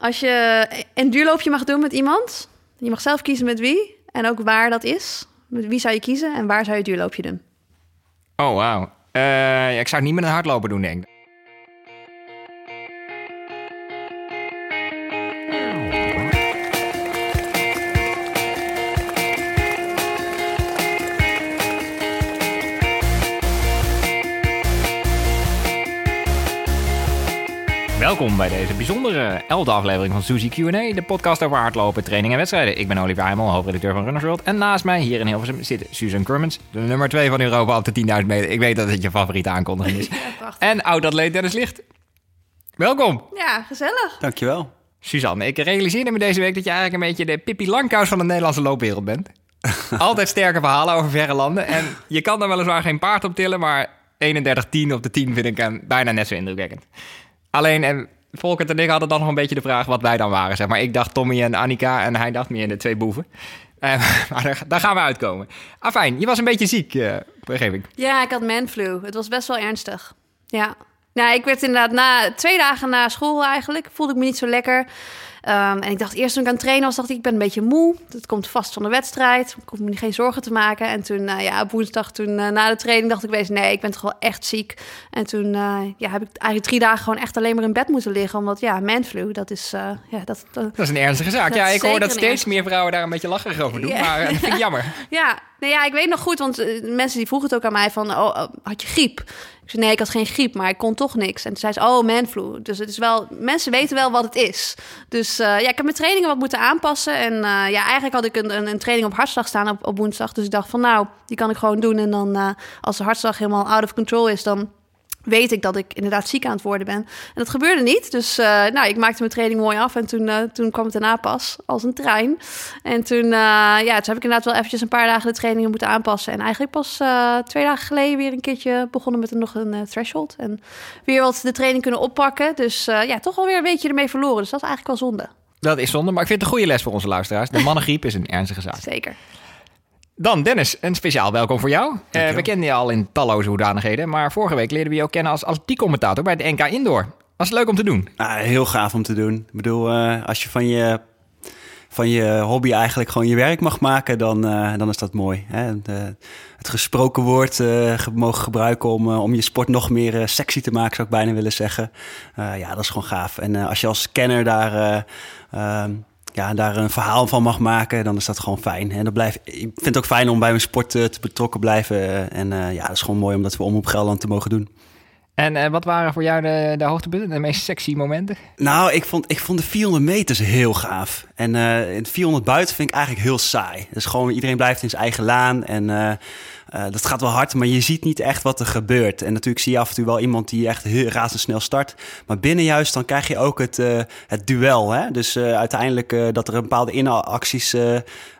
Als je een duurloopje mag doen met iemand, je mag zelf kiezen met wie en ook waar dat is. Met wie zou je kiezen en waar zou je duurloopje doen? Oh, wauw. Uh, ik zou het niet met een hardloper doen, denk ik. Welkom bij deze bijzondere elfde aflevering van Suzy Q&A, de podcast over hardlopen, training en wedstrijden. Ik ben Oliver Heimel, hoofdredacteur van Runners World. En naast mij hier in Hilversum zit Susan Kermans, de nummer 2 van Europa op de 10.000 meter. Ik weet dat het je favoriete aankondiging is. Ja, en oud-atleet Dennis Licht. Welkom. Ja, gezellig. Dankjewel. Suzanne, ik realiseerde me deze week dat je eigenlijk een beetje de Pippi Langkous van de Nederlandse loopwereld bent. Altijd sterke verhalen over verre landen. En je kan er weliswaar geen paard op tillen, maar 31-10 op de 10 vind ik bijna net zo indrukwekkend. Alleen, en Volkert en ik hadden dan nog een beetje de vraag wat wij dan waren. Zeg maar. Ik dacht Tommy en Annika en hij dacht meer in de twee boeven. Uh, maar daar, gaan we uitkomen. Afijn, je was een beetje ziek, uh, ik. Ja, ik had manflu. Het was best wel ernstig. Ja. Nou, ik werd inderdaad na twee dagen na school eigenlijk, voelde ik me niet zo lekker. Ehm, en ik dacht eerst toen ik aan het trainen was, dacht ik, ik ben een beetje moe. Dat komt vast van de wedstrijd. Ik hoef me geen zorgen te maken. En toen, uh, ja, op woensdag toen uh, na de training dacht ik wees, nee, ik ben toch wel echt ziek. En toen uh, ja, heb ik eigenlijk drie dagen gewoon echt alleen maar in bed moeten liggen. Omdat ja, manflu, dat is... ja, dat, dat is een ernstige zaak. Ja, ik hoor dat steeds meer vrouwen daar een beetje lacherig over doen. Maar dat vind ik jammer. Ja, nou ja, ik weet nog goed, want mensen die vroegen het ook aan mij van, oh, oh had je griep? Nee, ik had geen griep, maar ik kon toch niks. En toen zei ze, oh, manflu. Dus het is wel, mensen weten wel wat het is. Dus uh, ja, ik heb mijn trainingen wat moeten aanpassen. En uh, ja, eigenlijk had ik een, een, training op hartslag staan op, op woensdag. Dus ik dacht van, nou, die kan ik gewoon doen. En dan, uh, als de hartslag helemaal out of control is, dan weet ik dat ik inderdaad ziek aan het worden ben. En dat gebeurde niet. Dus uh, nou, ik maakte mijn training mooi af. En toen, uh, toen kwam het daarna pas als een trein. En toen, uh, ja, toen heb ik inderdaad wel eventjes een paar dagen de trainingen moeten aanpassen. En eigenlijk pas twee dagen geleden weer een keertje begonnen met een, nog een threshold. En weer wat de training kunnen oppakken. Dus ja, toch wel weer een beetje ermee verloren. Dus dat is eigenlijk wel zonde. Dat is zonde, maar ik vind het een goede les voor onze luisteraars. De mannengriep is een ernstige zaak. Zeker. Dan Dennis, een speciaal welkom voor jou. Uh, we kennen je al in talloze hoedanigheden, maar vorige week leerden we je ook kennen als atletiekcommentator bij de NK Indoor. Was het leuk om te doen? Ah, heel gaaf om te doen. Ik bedoel, uh, als je van je, van je hobby eigenlijk gewoon je werk mag maken, dan, uh, dan is dat mooi. Hè? De, het gesproken woord mogen gebruiken om, om je sport nog meer sexy te maken, zou ik bijna willen zeggen. ja, dat is gewoon gaaf. En als je als kenner daar ehm, ja, daar een verhaal van mag maken, dan is dat gewoon fijn. En dat blijft, ik vind het ook fijn om bij mijn sport uh, te betrokken blijven. En uh, ja, dat is gewoon mooi om dat we om op Gelderland te mogen doen. En uh, wat waren voor jou de, de hoogtepunten, de meest sexy momenten? Nou, ik vond, ik vond de 400 meters heel gaaf. En uh, in 400 buiten vind ik eigenlijk heel saai. Dus gewoon iedereen blijft in zijn eigen laan. En uh, dat gaat wel hard, maar je ziet niet echt wat er gebeurt. En natuurlijk zie je af en toe wel iemand die echt razendsnel start. Maar binnen juist, dan krijg je ook het, het duel. Hè? Dus uiteindelijk dat er een bepaalde inacties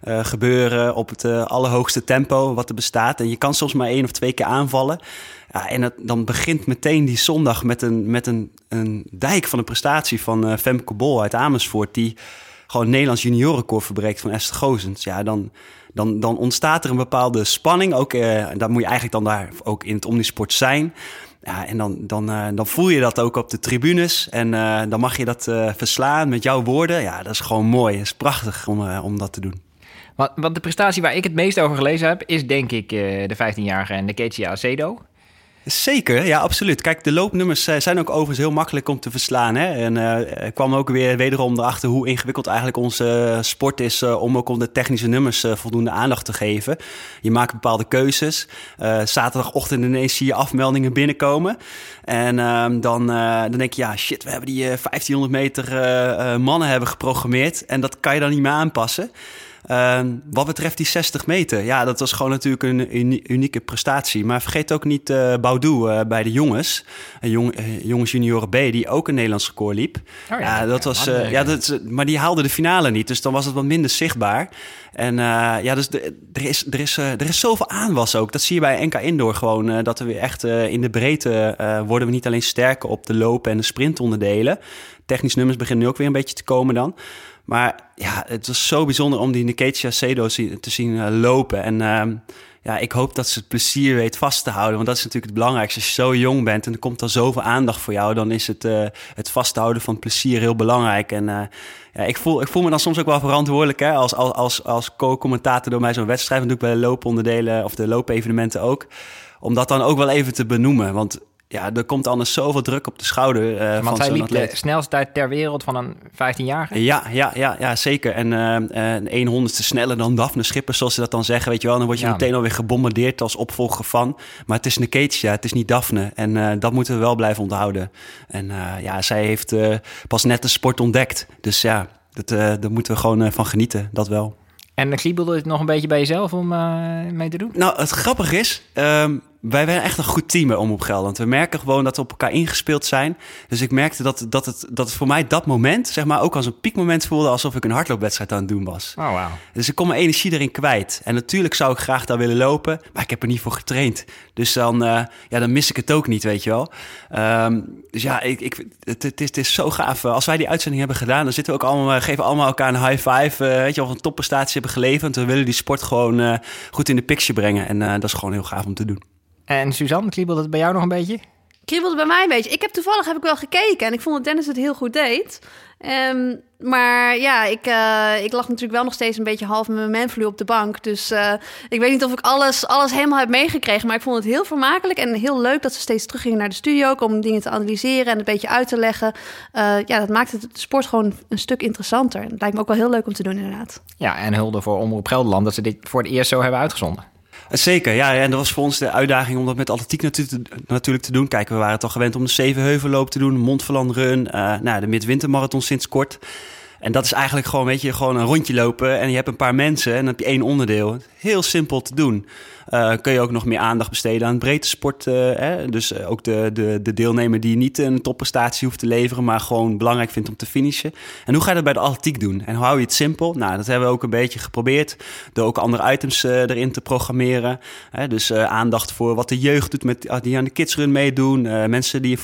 gebeuren op het allerhoogste tempo wat er bestaat. En je kan soms maar één of twee keer aanvallen. Ja, en het, dan begint meteen die zondag met een, met een, een dijk van een prestatie van Femke Bol uit Amersfoort... die gewoon Nederlands juniorenrecord verbreekt van Esther Gozens. Ja, dan, dan, dan ontstaat er een bepaalde spanning. Ook, uh, daar moet je eigenlijk dan daar ook in het omnisport zijn... Ja, en dan, dan, uh, dan voel je dat ook op de tribunes. En uh, dan mag je dat verslaan met jouw woorden. Ja, dat is gewoon mooi. Het is prachtig om, om dat te doen. Want, de prestatie waar ik het meest over gelezen heb... is denk ik de 15-jarige en de Acedo. Zeker, ja, absoluut. Kijk, de loopnummers eh, zijn ook overigens heel makkelijk om te verslaan. Hè? En uh, kwam ook weer wederom erachter hoe ingewikkeld eigenlijk onze sport is om ook om de technische nummers voldoende aandacht te geven. Je maakt bepaalde keuzes. zaterdagochtend ineens zie je afmeldingen binnenkomen. En ehm, dan, dan denk je, ja, shit, we hebben die 1500 meter mannen hebben geprogrammeerd. En dat kan je dan niet meer aanpassen. Uh, wat betreft die 60 meter, ja, dat was gewoon natuurlijk een unieke prestatie. Maar vergeet ook niet uh, Boudoux uh, bij de jongens, jong, uh, jongens junioren B, die ook een Nederlands record liep. Oh, ja, ja, dat was, ja, dat, maar die haalde de finale niet, dus dan was het wat minder zichtbaar. En ja, dus de, er, is, er, is, er is zoveel aanwas ook. Dat zie je bij NK Indoor gewoon, dat we weer echt in de breedte worden we niet alleen sterker op de lopen en de sprintonderdelen. Technisch nummers beginnen nu ook weer een beetje te komen dan. Maar ja, het was zo bijzonder om die Niketia Sedo te zien uh, lopen. En uh, ja, ik hoop dat ze het plezier weet vast te houden. Want dat is natuurlijk het belangrijkste. Als je zo jong bent en er komt dan zoveel aandacht voor jou, dan is het, uh, het vasthouden van plezier heel belangrijk. En uh, ja, ik, voel, ik voel me dan soms ook wel verantwoordelijk hè, als, als, als, als co-commentator door mij zo'n wedstrijd. natuurlijk bij de looponderdelen of de loopevenementen ook. Om dat dan ook wel even te benoemen. Want ja, er komt anders zoveel druk op de schouder. Uh, Want zij liep de snelste tijd ter wereld van een 15-jarige? Ja, ja, ja, ja, zeker. En uh, een 1 honderdste sneller dan Daphne Schippers, zoals ze dat dan zeggen. Weet je wel, dan word je ja. meteen alweer gebombardeerd als opvolger van. Maar het is Niketia, het is niet Daphne. En uh, dat moeten we wel blijven onthouden. En ja, zij heeft pas net de sport ontdekt. Dus ja, dat, daar moeten we gewoon van genieten, dat wel. En kriebelde het nog een beetje bij jezelf om mee te doen? Nou, het grappige is, um, wij zijn echt een goed team om op Gelderland. We merken gewoon dat we op elkaar ingespeeld zijn. Dus ik merkte dat, dat, het, dat het voor mij dat moment, zeg maar, ook als een piekmoment voelde alsof ik een hardloopwedstrijd aan het doen was. Oh, wow. Dus ik kon mijn energie erin kwijt. En natuurlijk zou ik graag daar willen lopen, maar ik heb er niet voor getraind. Dus dan, uh, ja, dan mis ik het ook niet, weet je wel. Um, dus ja, ik, ik, het, het, is, het is zo gaaf. Als wij die uitzending hebben gedaan, dan zitten we ook allemaal, geven allemaal elkaar een high five. Uh, weet je, of een topprestatie hebben geleverd. We willen die sport gewoon uh, goed in de picture brengen. En dat is gewoon heel gaaf om te doen. En Suzanne, kriebelde het bij jou nog een beetje? Kriebelde bij mij een beetje. Ik heb toevallig heb ik wel gekeken en ik vond dat Dennis het heel goed deed. Um, maar ja, ik, uh, ik lag natuurlijk wel nog steeds een beetje half met mijn manflu op de bank. Dus uh, ik weet niet of ik alles, alles helemaal heb meegekregen. Maar ik vond het heel vermakelijk en heel leuk dat ze steeds teruggingen naar de studio om dingen te analyseren en een beetje uit te leggen. Uh, ja, dat maakt het de sport gewoon een stuk interessanter. En het lijkt me ook wel heel leuk om te doen, inderdaad. Ja, en hulde voor Omroep Gelderland dat ze dit voor het eerst zo hebben uitgezonden. Zeker, ja. En dat was voor ons de uitdaging om dat met atletiek natuurlijk te doen. Kijk, we waren toch gewend om de Zevenheuvelloop te doen, Montferland Run, uh, nou, de Midwintermarathon sinds kort. En dat is eigenlijk gewoon, weet je, gewoon een rondje lopen en je hebt een paar mensen en dan heb je één onderdeel. Heel simpel te doen. Uh, kun je ook nog meer aandacht besteden aan breedte sport. Hè? Dus uh, ook de, de, de deelnemer die niet een topprestatie hoeft te leveren, maar gewoon belangrijk vindt om te finishen. En hoe ga je dat bij de atletiek doen? En hoe hou je het simpel? Nou, dat hebben we ook een beetje geprobeerd. Door ook andere items erin te programmeren. Dus aandacht voor wat de jeugd doet met, die aan de kidsrun meedoen. mensen die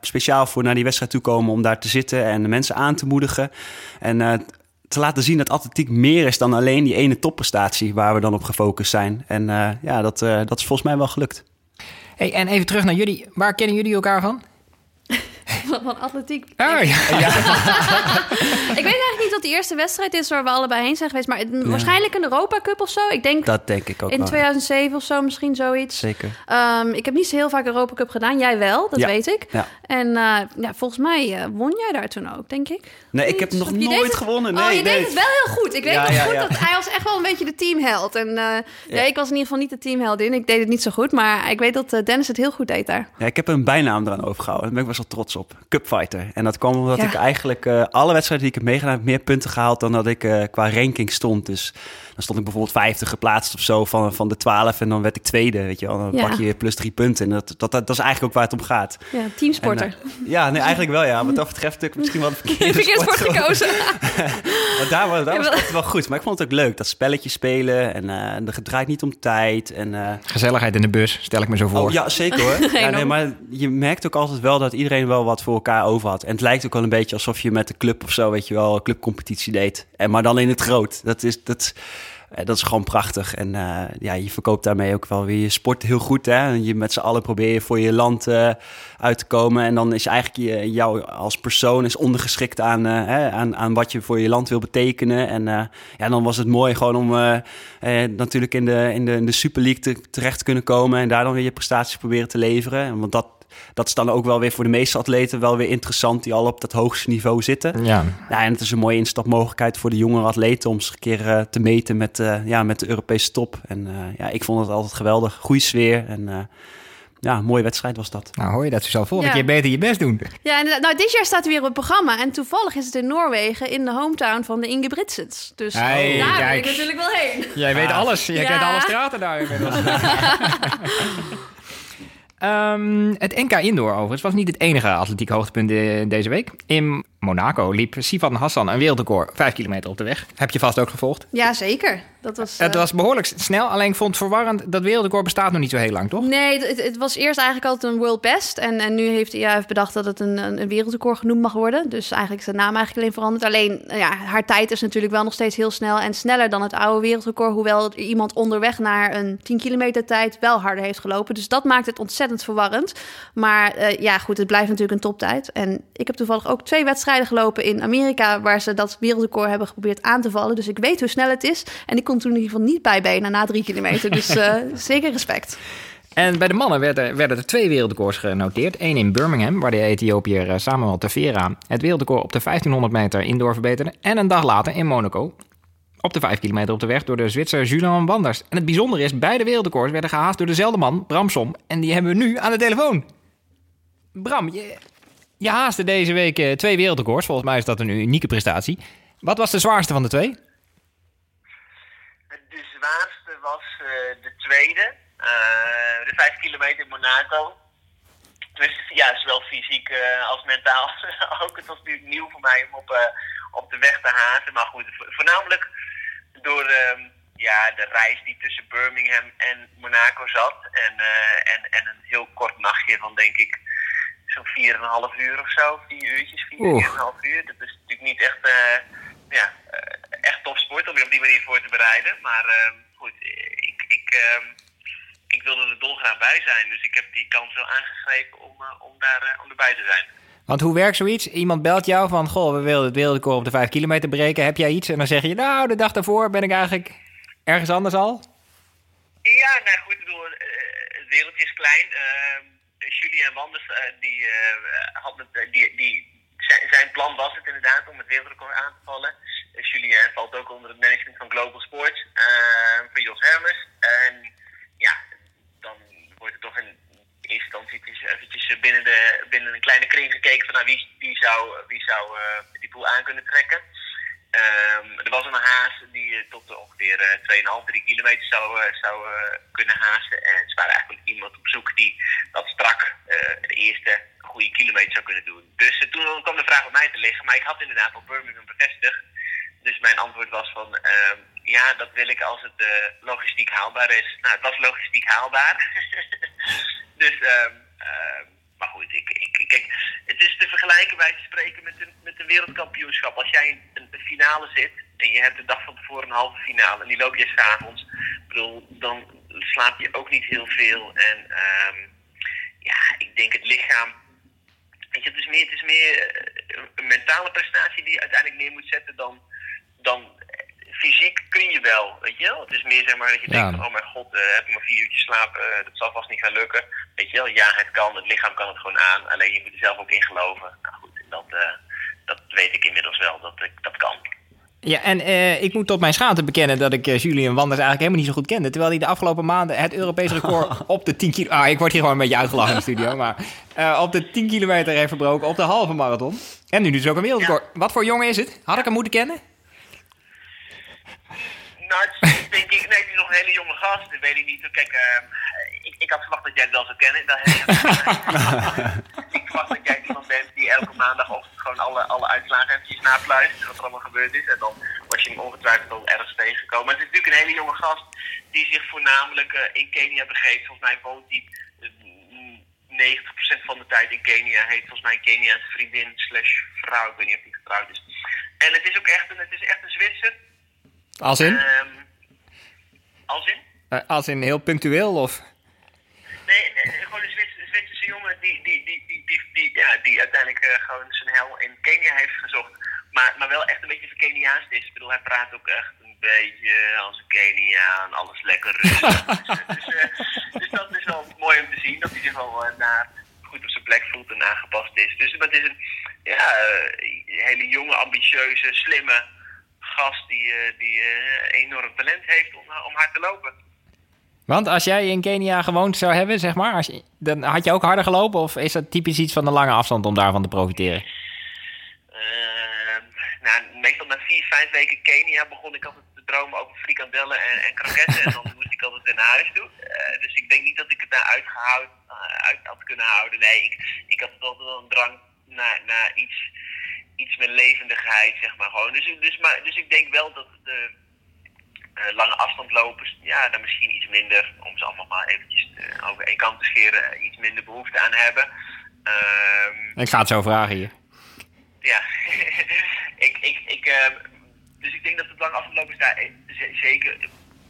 speciaal voor naar die wedstrijd toe komen om daar te zitten en de mensen aan te moedigen. En te laten zien dat atletiek meer is dan alleen die ene topprestatie waar we dan op gefocust zijn. En uh, ja, dat, uh, dat is volgens mij wel gelukt. Hey, en even terug naar jullie. Waar kennen jullie elkaar van? van atletiek. Oh, ja. ja. ik weet eigenlijk niet wat de eerste wedstrijd is waar we allebei heen zijn geweest. Maar ja. waarschijnlijk een Europa Cup of zo. Ik denk dat denk ik ook In wel. 2007 of zo misschien zoiets. Zeker. Um, ik heb niet zo heel vaak Europa Cup gedaan. Jij wel, dat ja. weet ik. Ja. En uh, ja, volgens mij uh, won jij daar toen ook, denk ik. Nee, ik heb nog je nooit gewonnen. Nee, oh, je nee. deed het wel heel goed. Ik weet Ja, nog ja, goed ja. dat hij was echt wel een beetje de teamheld. En uh, ja. ik was in ieder geval niet de teamheldin. Ik deed het niet zo goed. Maar ik weet dat uh, Dennis het heel goed deed daar. Ja, ik heb een bijnaam eraan overgehouden. Daar ben ik best wel trots op. Cupfighter. En dat kwam omdat Ja. ik eigenlijk uh, alle wedstrijden die ik heb meegedaan... heb meer punten gehaald dan dat ik uh, qua ranking stond. Dus stond ik bijvoorbeeld 50 geplaatst of zo van, van de 12. En dan werd ik tweede, weet je wel. Dan Ja. pak je weer plus drie punten. En dat, dat, dat, is eigenlijk ook waar het om gaat. Ja, teamsporter. En, uh, ja, nee, eigenlijk wel ja. Wat dat betreft heb ik misschien wel de verkeerde, Verkeerd sport voor gekozen. Maar daar, was- daar Ja, was het wel goed. Maar ik vond het ook leuk. Dat spelletje spelen. En uh, het draait niet om tijd. En, uh, Gezelligheid in de bus, stel ik me zo voor. Oh ja, zeker hoor. ja, nee, maar je merkt ook altijd wel dat iedereen wel wat voor elkaar over had. En het lijkt ook wel een beetje alsof je met de club of zo, weet je wel, een clubcompetitie deed. En maar dan in het groot. Dat is, dat, eh, dat is gewoon prachtig. En uh, ja, je verkoopt daarmee ook wel weer je sport heel goed. Hè? Je met z'n allen probeer je voor je land uh, uit te komen. En dan is eigenlijk je, jou als persoon is ondergeschikt aan, hè, aan, aan wat je voor je land wil betekenen. En ja, dan was het mooi gewoon om eh, natuurlijk in de, in de, in de Super League te, terecht te kunnen komen. En daar dan weer je prestaties proberen te leveren. En Want dat, dat is dan ook wel weer voor de meeste atleten wel weer interessant. Die al op dat hoogste niveau zitten. Ja. Ja, en het is een mooie instapmogelijkheid voor de jongere atleten om zich een keer uh, te meten met, uh, ja, met de Europese top. En uh, ja, ik vond het altijd geweldig. Goeie sfeer en uh, ja, een mooie wedstrijd was dat. Nou, hoor je dat? Je zal volgende Ja. keer beter je best doen. Ja, inderdaad. Nou, dit jaar staat hij weer op het programma. En toevallig is het in Noorwegen, in de hometown van de Ingebrigtsens. Dus Hey, daar kijk. ik natuurlijk wel heen. Jij weet alles. Jij Ja. kent alle straten daar inmiddels. Ehm, het NK Indoor overigens was niet het enige atletiek hoogtepunt deze week. In Monaco liep Sivan Hassan een wereldrecord 5 kilometer op de weg. Heb je vast ook gevolgd? Ja, zeker. Dat was, Het eh, was behoorlijk snel, alleen ik vond het verwarrend. Dat wereldrecord bestaat nog niet zo heel lang, toch? Nee, het, het was eerst eigenlijk altijd een world best. En, en nu heeft de IAF bedacht dat het een, een, een wereldrecord genoemd mag worden. Dus eigenlijk is de naam eigenlijk alleen veranderd. Alleen, nou ja, haar tijd is natuurlijk wel nog steeds heel snel. En sneller dan het oude wereldrecord. Hoewel iemand onderweg naar een 10 kilometer tijd wel harder heeft gelopen. Dus dat maakt het ontzettend verwarrend. Maar eh, ja, goed, het blijft natuurlijk een toptijd. En ik heb toevallig ook twee wedstrijden gelopen in Amerika... waar ze dat wereldrecord hebben geprobeerd aan te vallen. Dus ik weet hoe snel het is. En ik kon toen in ieder geval niet bijbenen na drie kilometer. Dus eh, zeker respect. En bij de mannen werden, werden er twee wereldrecords genoteerd. Eén in Birmingham, waar de Ethiopiër eh, Samuel Tefera het wereldrecord op de 1500 meter indoor verbeterde. En een dag later in Monaco op de 5 kilometer op de weg door de Zwitser Julian Wanders. En het bijzondere is, beide wereldrecords werden gehaast door dezelfde man, Bram Som. En die hebben we nu aan de telefoon. Bram, je, je haaste deze week eh, twee wereldrecords. Volgens mij is dat een unieke prestatie. Wat was de zwaarste van de twee? De zwaarste was eh, de tweede, eh, de 5 kilometer in Monaco. Dus ja, zowel fysiek als mentaal ook. Het was natuurlijk nieuw voor mij om op, op de weg te hazen. Maar goed, vo- voornamelijk door ehm, ja, de reis die tussen Birmingham en Monaco zat. En, en, en een heel kort nachtje van denk ik zo'n 4,5 uur of zo. Vier uurtjes, Oeh. 4,5 uur. Dat is natuurlijk niet echt, eh, ja, eh, echt topsport om je op die manier voor te bereiden. Maar ehm, goed, ik, ik, ehm, ik wilde er dolgraag bij zijn. Dus ik heb die kans wel aangegrepen om, eh, om, daar, om erbij te zijn. Want hoe werkt zoiets? Iemand belt jou van, goh, we willen het wereldrecord op de 5 kilometer breken. Heb jij iets? En dan zeg je, nou, de dag daarvoor ben ik eigenlijk ergens anders al. Ja, nou goed, ik bedoel, het wereldje is klein. Ehm Julien Wanders, eh, die, eh, had het, eh, die, die, zijn, plan was het inderdaad om het wereldrecord aan te vallen. Uh, Julien valt ook onder het management van Global Sports, van Jos Hermes. En ja, dan wordt er toch in eerste instantie eventjes, binnen, de, binnen een kleine kring gekeken van nou, wie, wie zou, wie zou die pool aan kunnen trekken. Ehm, er was een haas die eh, tot ongeveer eh, 2,5, 3 kilometer zou, eh, zou eh, kunnen haasten. En ze waren eigenlijk iemand op zoek die dat strak eh, de eerste goede kilometer zou kunnen doen. Dus eh, toen kwam de vraag op mij te liggen. Maar ik had inderdaad al Birmingham bevestigd. Dus mijn antwoord was van, ehm, ja, dat wil ik als het eh, logistiek haalbaar is. Nou, het was logistiek haalbaar. dus, ehm, maar goed, ik, ik, kijk, het is te vergelijken bij te spreken met een, met een wereldkampioenschap. Als jij een finale zit en je hebt de dag van tevoren een halve finale en die loop je s'avonds, bedoel, dan slaap je ook niet heel veel. En ehm, ja, ik denk het lichaam Weet je, het is meer, het is meer eh, een mentale prestatie die je uiteindelijk neer moet zetten dan, dan eh, fysiek kun je wel, weet je wel. Het is meer zeg maar dat je Ja. denkt, van, oh mijn god, eh, heb ik maar vier uurtjes slapen, dat zal vast niet gaan lukken. Weet je wel, ja het kan, het lichaam kan het gewoon aan, alleen je moet er zelf ook in geloven. Nou goed, en dat, dat weet ik inmiddels wel, dat ik dat kan. Ja, en eh, ik moet tot mijn schaamte bekennen dat ik eh, Julian Wanders eigenlijk helemaal niet zo goed kende. Terwijl hij de afgelopen maanden het Europese record op de 10 kilometer... Ah, ik word hier gewoon een beetje uitgelachen in de studio. Maar eh, op de 10 kilometer heeft verbroken op de halve marathon. En nu dus ook een wereldrecord. Wat voor jongen is het? Had ik hem moeten kennen? Nou, denk ik, nee, het is nog een hele jonge gast, dat weet ik niet. Kijk, ehm, ik, ik had verwacht dat jij het wel zou kennen. Dat, ik verwacht dat jij iemand bent die elke maandagochtend gewoon alle, alle uitslagen eventjes napluistert, wat er allemaal gebeurd is. En dan was je hem ongetwijfeld wel ergens tegengekomen. Maar het is natuurlijk een hele jonge gast die zich voornamelijk eh, in Kenia begeeft. Volgens mij woont hij eh, 90% van de tijd in Kenia. Heeft volgens mij een Keniaanse vriendin slash vrouw. Ik weet niet of hij getrouwd is. En het is ook echt een, het is echt een Zwitser. Als in? Ehm, als in? Eh, als in heel punctueel of... Nee, gewoon een Zwitser- Zwitserse jongen die, die, die, die, die, die, ja, die uiteindelijk eh, gewoon zijn hel in Kenia heeft gezocht. Maar, maar wel echt een beetje Keniaans is. Ik bedoel, hij praat ook echt een beetje als een Keniaan, alles lekker rustig. dus, dus, eh, dus dat is wel mooi om te zien, dat hij zich wel naar, goed op zijn plek voelt en aangepast is. Dus maar het is een ja, hele jonge, ambitieuze, slimme gast die, eh, die eh, enorm talent heeft om, eh, om hard te lopen. Want als jij in Kenia gewoond zou hebben, zeg maar... Als je, dan had je ook harder gelopen? Of is dat typisch iets van de lange afstand om daarvan te profiteren? Nou, meestal na vier, vijf weken Kenia begon ik altijd te dromen over frikandellen en, en kroketten. en dan moest ik altijd naar huis toe. Dus ik denk niet dat ik het daar uitgehoud, eh, uit had kunnen houden. Nee, ik, ik had altijd wel een drang naar, naar iets, iets meer levendigheid, zeg maar. Gewoon. Dus, dus, maar, dus ik denk wel dat de eh, lange afstandlopers, ja, daar misschien iets minder, om ze allemaal maar eventjes eh, over één kant te scheren, eh, iets minder behoefte aan hebben. Ehm, Ik ga het zo vragen hier. ja, ik, ik, ik, ehm, dus ik denk dat de lange afstandlopers daar zeker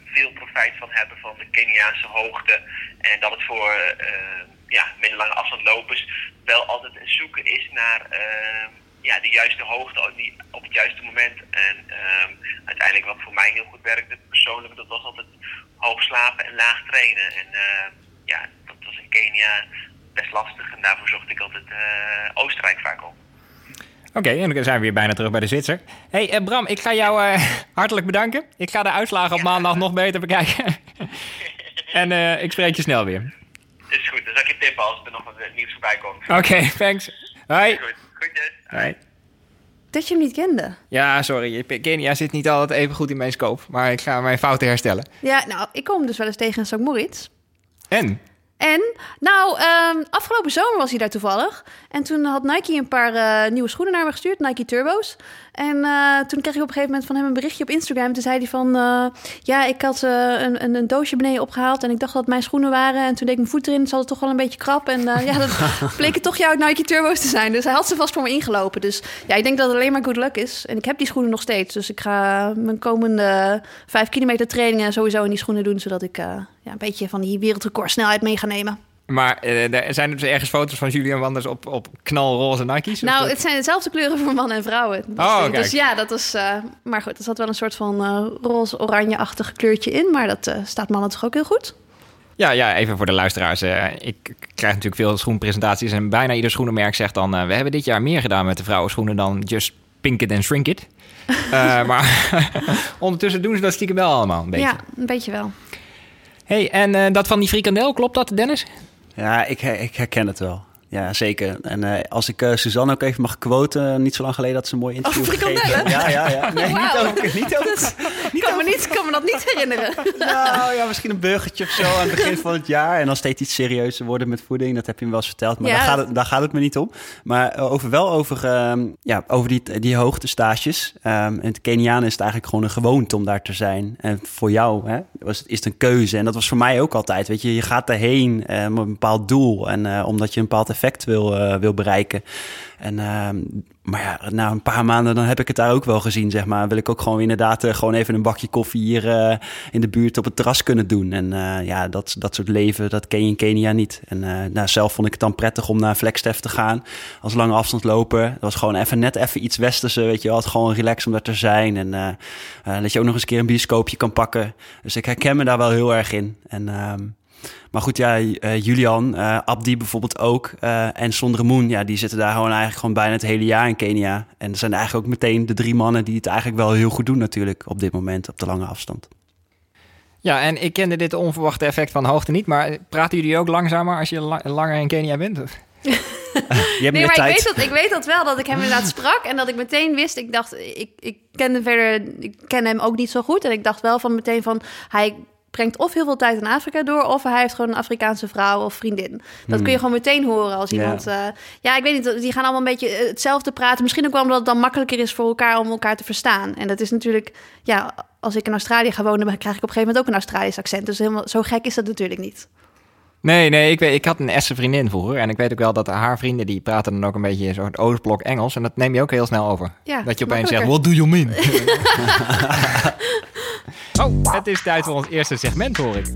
veel profijt van hebben van de Keniaanse hoogte. En dat het voor ehm, ja, middellange afstandlopers wel altijd zoeken is naar ja, de juiste hoogte op, die, op het juiste moment. En ehm, uiteindelijk wat voor mij heel goed werkte persoonlijk, dat was altijd hoog slapen en laag trainen. En ehm, ja, dat was in Kenia best lastig en daarvoor zocht ik altijd eh, Oostenrijk vaak op. Oké, en dan zijn we weer bijna terug bij de Zwitser. hey, eh, Bram, ik ga jou eh, hartelijk bedanken. Ik ga de uitslagen op maandag nog beter bekijken. en ik spreek je snel weer. Is goed, dan zal ik je tippen als er nog wat nieuws voorbij komt. Oké, thanks. Hoi. Hoi. Dat je hem niet kende. Ja, sorry. Kenia zit niet altijd even goed in mijn scope. Maar ik ga mijn fouten herstellen. Ja, nou, ik kom dus wel eens tegen in St. Moritz. En? En, nou, ehm, afgelopen zomer was hij daar toevallig. En toen had Nike een paar eh, nieuwe schoenen naar me gestuurd, Nike Turbo's. En eh, toen kreeg ik op een gegeven moment van hem een berichtje op Instagram. Toen zei hij van, eh, ja, ik had een, een, een doosje beneden opgehaald... en ik dacht dat het mijn schoenen waren. En toen deed ik mijn voet erin, ze hadden toch wel een beetje krap. En ja, dat bleken toch jouw Nike Turbo's te zijn. Dus hij had ze vast voor me ingelopen. Dus ja, ik denk dat het alleen maar good luck is. En ik heb die schoenen nog steeds. Dus ik ga mijn komende vijf kilometer trainingen sowieso in die schoenen doen... zodat ik ja, een beetje van die wereldrecord snelheid mee ga nemen. Maar eh, er zijn er dus ergens foto's van Julian Wanders op, op knalroze Nike's? Nou, het zijn dezelfde kleuren voor mannen en vrouwen. Dus, Oh, eh, kijk. dus ja, dat is. eh, maar goed, er zat wel een soort van eh, roze-oranje-achtig kleurtje in. Maar dat staat mannen toch ook heel goed? Ja, ja, even voor de luisteraars. ik krijg natuurlijk veel schoenpresentaties en bijna ieder schoenenmerk zegt dan... we hebben dit jaar meer gedaan met de vrouwenschoenen dan just pink it and shrink it. Maar ondertussen doen ze dat stiekem wel allemaal een beetje. Ja, een beetje wel. Hey, en eh, dat van die frikandel, klopt dat, Dennis? Ja, ik, ik herken het wel. Ja, zeker. En eh, als ik eh, Suzanne ook even mag quoten, niet zo lang geleden dat ze een mooi interview Over frikandellen? gegeven. Ja, ja, ja. Nee, niet over, niet over, Ik kan me, niet, kan me dat niet herinneren. Nou ja, misschien een burgertje of zo aan het begin van het jaar. En dan steeds iets serieuzer worden met voeding. Dat heb je me wel eens verteld. Maar Ja, daar, gaat het, daar gaat het me niet om. Maar eh, over, wel over, ehm, ja, over die, die hoogtestages. Ehm in het Keniaan is het eigenlijk gewoon een gewoonte om daar te zijn. En voor jou hè, was het, is het een keuze. En dat was voor mij ook altijd. Weet je, je gaat daarheen met een bepaald doel. En omdat je een bepaald effect wil, eh, wil bereiken. En, ehm, maar ja, na een paar maanden dan heb ik het daar ook wel gezien, zeg maar. Wil ik ook gewoon inderdaad eh, gewoon even een bakje koffie hier eh, in de buurt op het terras kunnen doen. En ja, dat, dat soort leven, dat ken je in Kenia niet. En nou, zelf vond ik het dan prettig om naar Flagstaff te gaan als lange afstandsloper. Dat was gewoon even net even iets westerse, weet je wel. Gewoon relaxed om daar te zijn. En dat je ook nog eens een keer een bioscoopje kan pakken. Dus ik herken me daar wel heel erg in. En... maar goed, ja, eh, Julian, eh, Abdi bijvoorbeeld ook. eh, en Sondre Moon, ja, die zitten daar gewoon eigenlijk gewoon bijna het hele jaar in Kenia. En dat zijn eigenlijk ook meteen de drie mannen die het eigenlijk wel heel goed doen natuurlijk op dit moment op de lange afstand. Ja, en ik kende dit onverwachte effect van hoogte niet. Maar praten jullie ook langzamer als je la- langer in Kenia bent? Je hebt Nee, maar ik weet, dat, ik weet dat wel, dat ik hem inderdaad sprak. En dat ik meteen wist, ik dacht, ik, ik kende verder, ik ken hem ook niet zo goed. En ik dacht wel van meteen van, hij brengt of heel veel tijd in Afrika door... of hij heeft gewoon een Afrikaanse vrouw of vriendin. Dat kun je gewoon meteen horen als iemand... Ja, ja ik weet niet, die gaan allemaal een beetje eh, hetzelfde praten. Misschien ook wel omdat het dan makkelijker is voor elkaar om elkaar te verstaan. En dat is natuurlijk, ja, als ik in Australië ga wonen... dan krijg ik op een gegeven moment ook een Australisch accent. Dus helemaal, zo gek is dat natuurlijk niet. Nee, nee, ik, weet, ik had een Estse vriendin vroeger. En ik weet ook wel dat haar vrienden, die praten dan ook een beetje een soort Oostblok Engels. En dat neem je ook heel snel over. Ja, dat je opeens zegt, what do you mean? oh, het is tijd voor ons eerste segment, hoor ik.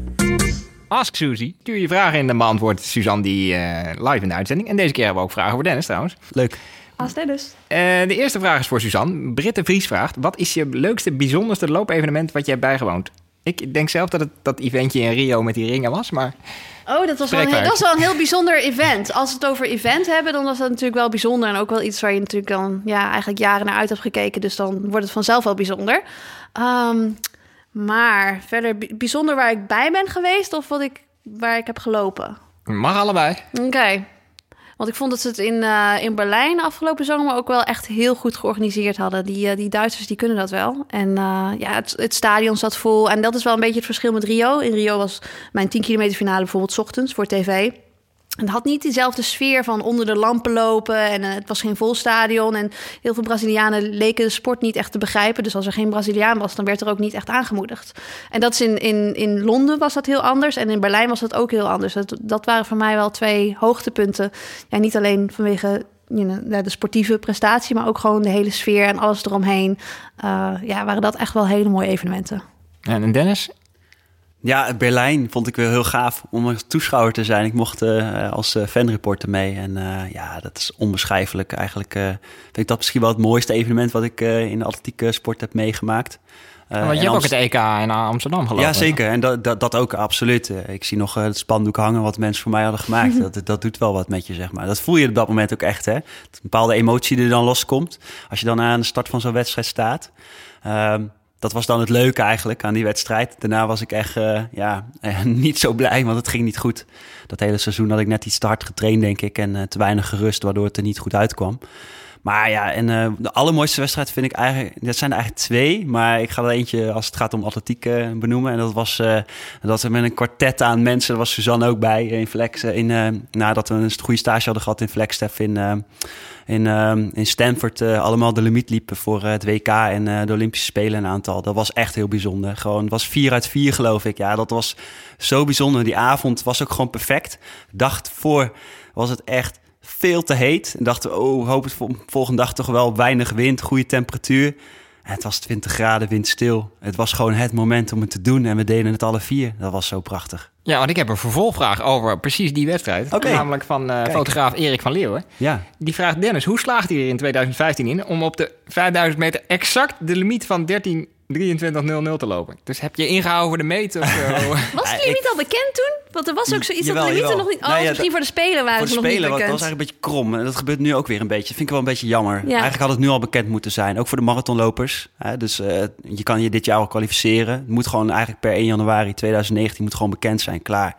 Ask Suzy. Stuur je vragen in, dan beantwoordt Suzanne die eh, live in de uitzending. En deze keer hebben we ook vragen voor Dennis trouwens. Leuk. Als Dennis. Eh, de eerste vraag is voor Suzanne. Britte Vries vraagt: Wat is je leukste, bijzonderste loopevenement wat je hebt bijgewoond? Ik denk zelf dat het dat eventje in Rio met die ringen was, maar Oh, dat was, wel een, dat was wel een heel bijzonder event. Als we het over event hebben, dan was dat natuurlijk wel bijzonder. En ook wel iets waar je natuurlijk dan ja, eigenlijk jaren naar uit hebt gekeken. Dus dan wordt het vanzelf wel bijzonder. Ehm, maar verder bi- bijzonder waar ik bij ben geweest of wat ik, waar ik heb gelopen. mag allebei. Oké. Want ik vond dat ze het in, eh, in Berlijn afgelopen zomer ook wel echt heel goed georganiseerd hadden. Die, eh, die Duitsers die kunnen dat wel. En eh, ja, het, het stadion zat vol. En dat is wel een beetje het verschil met Rio. In Rio was mijn 10 kilometer finale bijvoorbeeld 's ochtends voor tv. Het had niet diezelfde sfeer van onder de lampen lopen. En uh, het was geen vol stadion. En heel veel Brazilianen leken de sport niet echt te begrijpen. Dus als er geen Braziliaan was, dan werd er ook niet echt aangemoedigd. En dat is in, in, in Londen was dat heel anders. En in Berlijn was dat ook heel anders. Dat, dat waren voor mij wel twee hoogtepunten. Ja, niet alleen vanwege de sportieve prestatie, maar ook gewoon de hele sfeer en alles eromheen. Uh, ja, waren dat echt wel hele mooie evenementen. En Dennis, ja, Berlijn vond ik wel heel gaaf om een toeschouwer te zijn. Ik mocht uh, als uh, fanreporter mee. En uh, ja, dat is onbeschrijfelijk. Eigenlijk vind ik dat misschien wel het mooiste evenement wat ik in de atletieke sport heb meegemaakt. want je hebt ook het EK in Amsterdam gelopen. Ja, zeker. En dat, dat, dat ook absoluut. Ik zie nog het spandoek hangen wat mensen voor mij hadden gemaakt. dat, dat doet wel wat met je, zeg maar. Dat voel je op dat moment ook echt, hè. Dat een bepaalde emotie die er dan loskomt. Als je dan aan de start van zo'n wedstrijd staat. Um, dat was dan het leuke eigenlijk aan die wedstrijd. Daarna was ik echt uh, ja, niet zo blij, want het ging niet goed. Dat hele seizoen had ik net iets te hard getraind, denk ik. En uh, te weinig gerust, waardoor het er niet goed uitkwam. Maar ja, en uh, de allermooiste wedstrijd vind ik eigenlijk... Dat zijn er eigenlijk twee, maar ik ga er eentje als het gaat om atletiek benoemen. En dat was dat we met een kwartet aan mensen, daar was Suzanne ook bij in Flex. in, nadat we een goede stage hadden gehad in Flagstaff in in, in Stanford allemaal de limiet liepen voor het WK en de Olympische Spelen een aantal. Dat was echt heel bijzonder. Gewoon, het was vier uit vier geloof ik. Ja, dat was zo bijzonder. Die avond was ook gewoon perfect. Dacht voor was het echt veel te heet. En dachten we, oh, hoop het volgende dag toch wel weinig wind, goede temperatuur. Het was 20 graden windstil. Het was gewoon het moment om het te doen. En we deden het alle vier. Dat was zo prachtig. Ja, want ik heb een vervolgvraag over precies die wedstrijd. Okay. Namelijk van uh, fotograaf Erik van Leeuwen. Ja. Die vraagt Dennis, hoe slaagt hij er in 2015 in... om op de 5000 meter exact de limiet van 13 23.00 te lopen. Dus heb je ingehouden voor de meet of zo? was die limiet al bekend toen? Want er was ook zoiets jawel, dat de limieten nog niet... Oh, nee, misschien voor de Spelen waren voor de ze nog spelen, niet bekend. was eigenlijk een beetje krom. En dat gebeurt nu ook weer een beetje. vind ik wel een beetje jammer. Ja. Eigenlijk had het nu al bekend moeten zijn. Ook voor de marathonlopers. Hè? Dus uh, je kan je dit jaar al kwalificeren. Het moet gewoon eigenlijk per 1 januari 2019 moet gewoon bekend zijn. Klaar.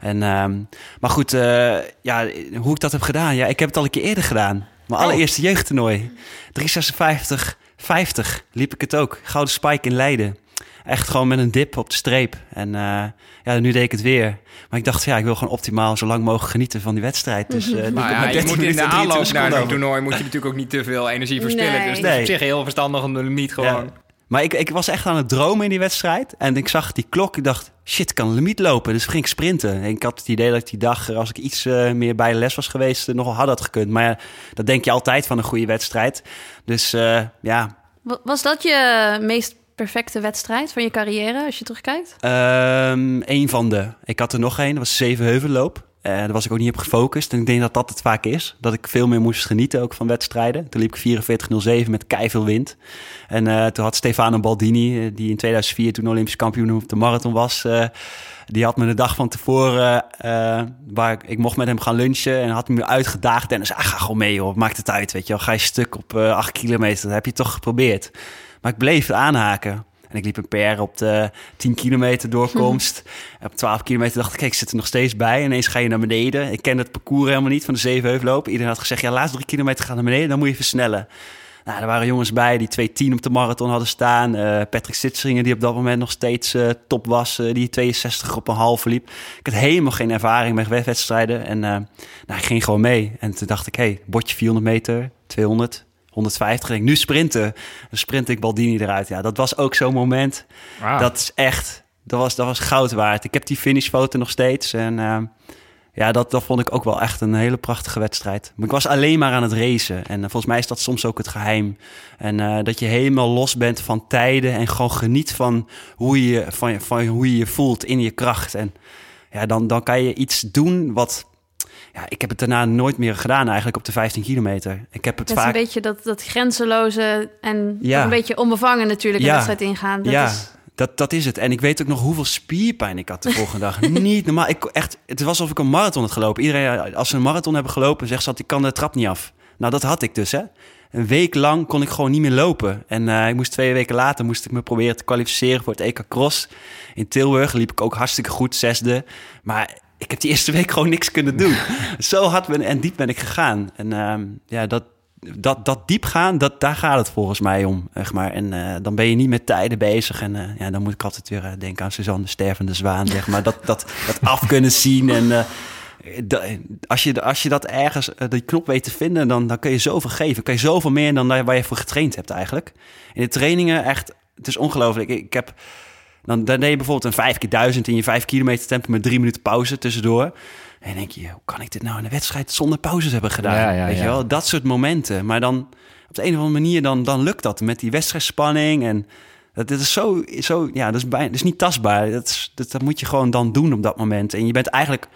En, um, maar goed, uh, ja, hoe ik dat heb gedaan? Ja, ik heb het al een keer eerder gedaan. Mijn oh. allereerste jeugdtoernooi. 356 50 liep ik het ook. Gouden spike in Leiden. Echt gewoon met een dip op de streep. En uh, ja, nu deed ik het weer. Maar ik dacht, ja, ik wil gewoon optimaal zo lang mogelijk genieten van die wedstrijd. Dus uh, maar ja, je moet in de aanloop naar zo'n toernooi moet je natuurlijk ook niet te veel energie verspillen. Nee. Dus het is op zich heel verstandig om de limiet gewoon... Ja. Maar ik, ik was echt aan het dromen in die wedstrijd. En ik zag die klok. Ik dacht, shit, kan een limiet lopen. Dus ging ik sprinten. En ik had het idee dat ik die dag, als ik iets uh, meer bij de les was geweest, nogal had dat gekund. Maar ja, dat denk je altijd van een goede wedstrijd. Dus uh, ja. Was dat je meest perfecte wedstrijd van je carrière, als je terugkijkt? Um, een van de. Ik had er nog één. Dat was Zevenheuvelloop. Uh, daar was ik ook niet op gefocust. En ik denk dat dat het vaak is. Dat ik veel meer moest genieten ook van wedstrijden. Toen liep ik 44.07 met veel wind. En uh, toen had Stefano Baldini, die in 2004 toen Olympisch kampioen op de marathon was... Die had me de dag van tevoren, waar ik, ik, mocht met hem gaan lunchen en had me uitgedaagd. En zei, ah, ga gewoon mee joh, maakt het uit, weet je wel. Ga je stuk op acht kilometer, dat heb je toch geprobeerd. Maar ik bleef aanhaken. En ik liep een PR op de 10 kilometer doorkomst. op 12 kilometer dacht ik, kijk, ik zit er nog steeds bij. Ineens ga je naar beneden. Ik ken het parcours helemaal niet van de Zevenheuvelloop. Iedereen had gezegd, ja, laatste drie kilometer gaan naar beneden, dan moet je versnellen. Nou, er waren jongens bij die 2.10 op de marathon hadden staan. Uh, Patrick Sitzingen, die op dat moment nog steeds uh, top was. Uh, die 62 op een halve liep. Ik had helemaal geen ervaring met wedstrijden. En nou, ik ging gewoon mee. En toen dacht ik, hey, bordje 400 meter, 200, 150. En ik, nu sprinten. Dan sprint ik Baldini eruit. Ja, dat was ook zo'n moment. Wow. Dat is echt, dat was, dat was goud waard. Ik heb die finishfoto nog steeds. En ja, dat, dat vond ik ook wel echt een hele prachtige wedstrijd. Maar ik was alleen maar aan het racen. En uh, volgens mij is dat soms ook het geheim. En uh, dat je helemaal los bent van tijden en gewoon geniet van hoe je van, van hoe je, je voelt in je kracht. En ja, dan, dan kan je iets doen wat. Ja, ik heb het daarna nooit meer gedaan eigenlijk op de 15 kilometer. Ik heb het dat vaak... is een beetje dat, dat grenzeloze en ja. een beetje onbevangen natuurlijk ja. de wedstrijd ingaan. Dat ja. is... Dat, dat is het. En ik weet ook nog hoeveel spierpijn ik had de volgende dag. Niet normaal. Ik, echt, het was alsof ik een marathon had gelopen. Iedereen, als ze een marathon hebben gelopen, zegt ze dat ik kan de trap niet af. Nou, dat had ik dus, hè. Een week lang kon ik gewoon niet meer lopen. En uh, ik moest twee weken later moest ik me proberen te kwalificeren voor het EK Cross. In Tilburg liep ik ook hartstikke goed, zesde. Maar ik heb die eerste week gewoon niks kunnen doen. Zo hard ben, en diep ben ik gegaan. En uh, ja, dat, dat, dat diep gaan, dat, daar gaat het volgens mij om. Zeg maar. En uh, dan ben je niet met tijden bezig. En uh, ja, dan moet ik altijd weer uh, denken aan Suzanne de Stervende Zwaan. Zeg maar. dat, dat, dat af kunnen zien. En als, je, als je dat ergens, eh, die knop weet te vinden, dan, dan kun je zoveel geven. Kun je zoveel meer dan daar waar je voor getraind hebt eigenlijk. In de trainingen echt, het is ongelooflijk. Ik, ik heb, dan, dan deed je bijvoorbeeld een 5 keer 1000 in je 5 kilometer tempo met drie minuten pauze tussendoor. En denk je, hoe kan ik dit nou in de wedstrijd zonder pauzes hebben gedaan? Ja, ja, Weet ja. je wel, dat soort momenten. Maar dan op de een of andere manier, dan, dan lukt dat met die wedstrijdspanning en... Dat, dat is zo, zo ja, dat is, bij, dat is niet tastbaar. Dat, is, dat, dat moet je gewoon dan doen op dat moment. En je bent eigenlijk,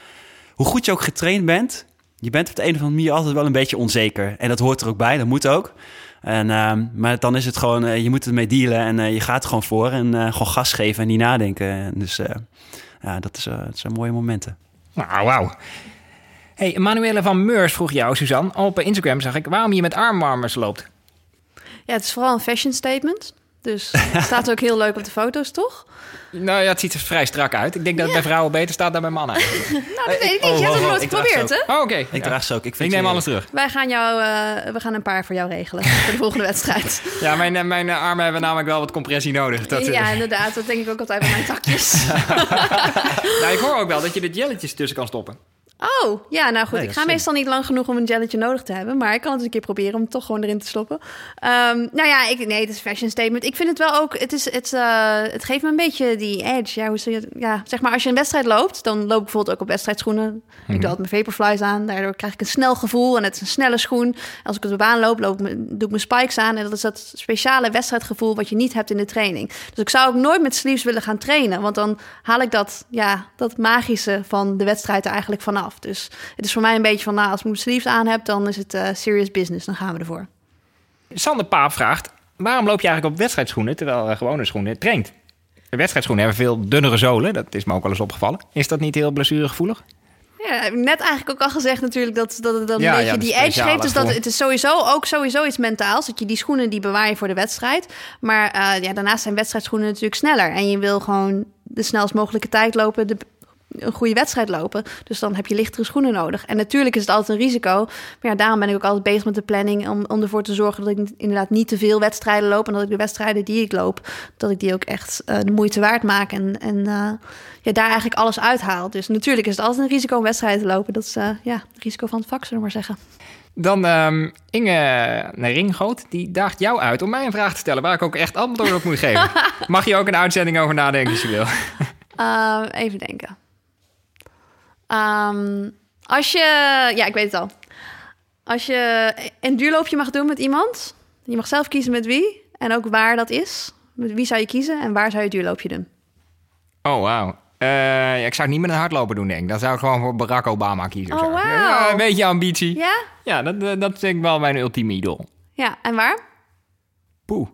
hoe goed je ook getraind bent, je bent op de een of andere manier altijd wel een beetje onzeker. En dat hoort er ook bij, dat moet ook. En, ehm, maar dan is het gewoon, eh, je moet ermee dealen en eh, je gaat er gewoon voor en eh, gewoon gas geven en niet nadenken. En dus eh, ja, dat, is, eh, dat zijn mooie momenten. Nou, wauw. Hey, Manuele van Meurs vroeg jou, Suzanne, op Instagram zag ik waarom je met armwarmers loopt. Ja, het is vooral een fashion statement. Dus het staat ook heel leuk op de foto's, toch? Nou ja, het ziet er vrij strak uit. Ik denk dat het bij vrouwen beter staat dan bij mannen. Nou, dat weet ik oh, niet. Je hebt oh, het oh, nooit draag geprobeerd, hè? Oh, oké. Ik Ja. draag ze ook. Ik, neem alles terug. Wij gaan jou, eh, we gaan een paar voor jou regelen voor de volgende wedstrijd. Ja, mijn, eh, mijn eh, armen hebben namelijk wel wat compressie nodig. Dat, eh, ja, inderdaad. Dat denk ik ook altijd bij mijn takjes. nou, ik hoor ook wel dat je er jelletjes tussen kan stoppen. Oh, ja, nou goed. Nee, ik ga meestal niet lang genoeg om een jelletje nodig te hebben. Maar ik kan het een keer proberen om het toch gewoon erin te stoppen. Ehm, nou ja, ik, nee, het is fashion statement. Ik vind het wel ook... Het, is, het, eh, het geeft me een beetje die edge. Ja, hoe zeg je? Ja, zeg maar als je een wedstrijd loopt... dan loop ik bijvoorbeeld ook op wedstrijdschoenen. Ik doe altijd mijn vaporflies aan. Daardoor krijg ik een snel gevoel. En het is een snelle schoen. Als ik op de baan loop, loop doe ik mijn spikes aan. En dat is dat speciale wedstrijdgevoel... wat je niet hebt in de training. Dus ik zou ook nooit met sleeves willen gaan trainen. Want dan haal ik dat, ja, dat magische van de wedstrijd er eigenlijk vanaf. Dus het is voor mij een beetje van, nou, als ik mijn sleeves aan heb, dan is het eh, serious business. Dan gaan we ervoor. Sander Paap vraagt, waarom loop je eigenlijk op wedstrijdschoenen terwijl eh, gewone schoenen traint? De wedstrijdschoenen hebben veel dunnere zolen, dat is me ook wel eens opgevallen. Is dat niet heel blessuregevoelig? Ja, net eigenlijk ook al gezegd natuurlijk dat, dat het dan Ja, een beetje ja, die edge geeft. Dus dat, het is sowieso ook sowieso iets mentaals. Dat je die schoenen die bewaar je voor de wedstrijd. Maar eh, ja, daarnaast zijn wedstrijdschoenen natuurlijk sneller. En je wil gewoon de snelst mogelijke tijd lopen. De, een goede wedstrijd lopen. Dus dan heb je lichtere schoenen nodig. En natuurlijk is het altijd een risico. Maar ja, daarom ben ik ook altijd bezig met de planning... om, om ervoor te zorgen dat ik inderdaad niet te veel wedstrijden loop... en dat ik de wedstrijden die ik loop... dat ik die ook echt eh, de moeite waard maak... en, en eh, ja, daar eigenlijk alles uithaal. Dus natuurlijk is het altijd een risico om wedstrijden te lopen. Dat is eh, ja, het risico van het vak, zullen we maar zeggen. Dan ehm, Inge nee, Ringgoot, die daagt jou uit om mij een vraag te stellen... waar ik ook echt antwoord op moet geven. Mag je ook een uitzending over nadenken als je wil? Eh, even denken. Ehm, als je... Ja, ik weet het al. Als je een duurloopje mag doen met iemand... je mag zelf kiezen met wie en ook waar dat is. Met wie zou je kiezen en waar zou je het duurloopje doen? Oh, wauw. Eh, ik zou het niet met een hardloper doen, denk ik. Dan zou ik gewoon voor Barack Obama kiezen. Oh, wauw. Ja, een beetje ambitie. Ja, Ja? dat, eh, dat vind ik wel mijn ultieme idool. Ja, en waar? Poeh.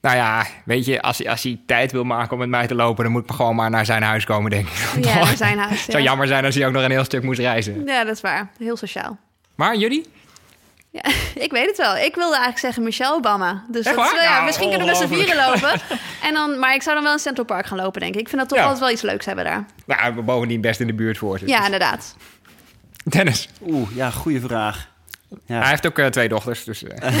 Nou ja, weet je, als, hij- als hij tijd wil maken om met mij te lopen... dan moet ik gewoon maar naar zijn huis komen, denk ik. Ja, naar zijn huis. Het zou Ja. jammer zijn als hij ook nog een heel stuk moest reizen. ja, dat is waar. Heel sociaal. Maar jullie? Ja, ik weet het wel. Ik wilde eigenlijk zeggen Michelle Obama. Dus Echt dat is ja, Nou, misschien kunnen we met z'n vieren lopen. En dan, maar ik zou dan wel in Central Park gaan lopen, denk ik. Ik vind dat toch Ja. altijd wel iets leuks hebben daar. Nou, we bovendien best in de buurt voor zitten. Ja, inderdaad. Dennis, Oeh, ja, goede vraag. Ja. hij heeft ook eh, twee dochters, dus... eh,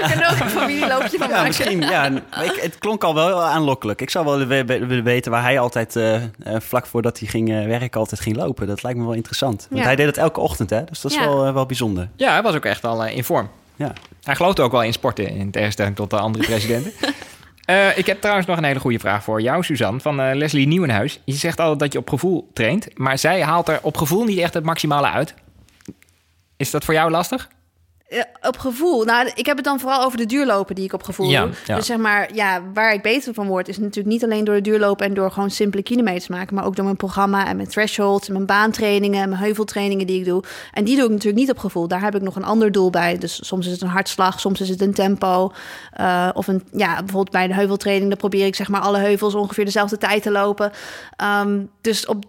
Ik kan ook een familieloopje van Ja, maken. misschien. Ja, ik, het klonk al wel heel aanlokkelijk. Ik zou wel willen we- willen weten waar hij altijd, eh, eh, vlak voordat hij ging eh, werken, altijd ging lopen. Dat lijkt me wel interessant. Want Ja. hij deed het elke ochtend, hè? Dus dat is Ja. wel, eh, wel bijzonder. ja, hij was ook echt wel eh, in vorm. Ja. Hij gelooft ook wel in sporten, in tegenstelling tot de andere presidenten. Eh, ik heb trouwens nog een hele goede vraag voor jou, Suzanne, van eh, Leslie Nieuwenhuis. Je zegt altijd dat je op gevoel traint, maar zij haalt er op gevoel niet echt het maximale uit. Is dat voor jou lastig? Op gevoel. Nou, ik heb het dan vooral over de duurlopen die ik op gevoel Ja, doe. ja. Dus zeg maar, ja, waar ik beter van word... is natuurlijk niet alleen door de duurlopen... en door gewoon simpele kilometers maken... maar ook door mijn programma en mijn thresholds... en mijn baantrainingen en mijn heuveltrainingen die ik doe. En die doe ik natuurlijk niet op gevoel. Daar heb ik nog een ander doel bij. Dus soms is het een hartslag, soms is het een tempo. eh, of een, ja, bijvoorbeeld bij de heuveltraining... dan probeer ik zeg maar alle heuvels ongeveer dezelfde tijd te lopen. Ehm, dus op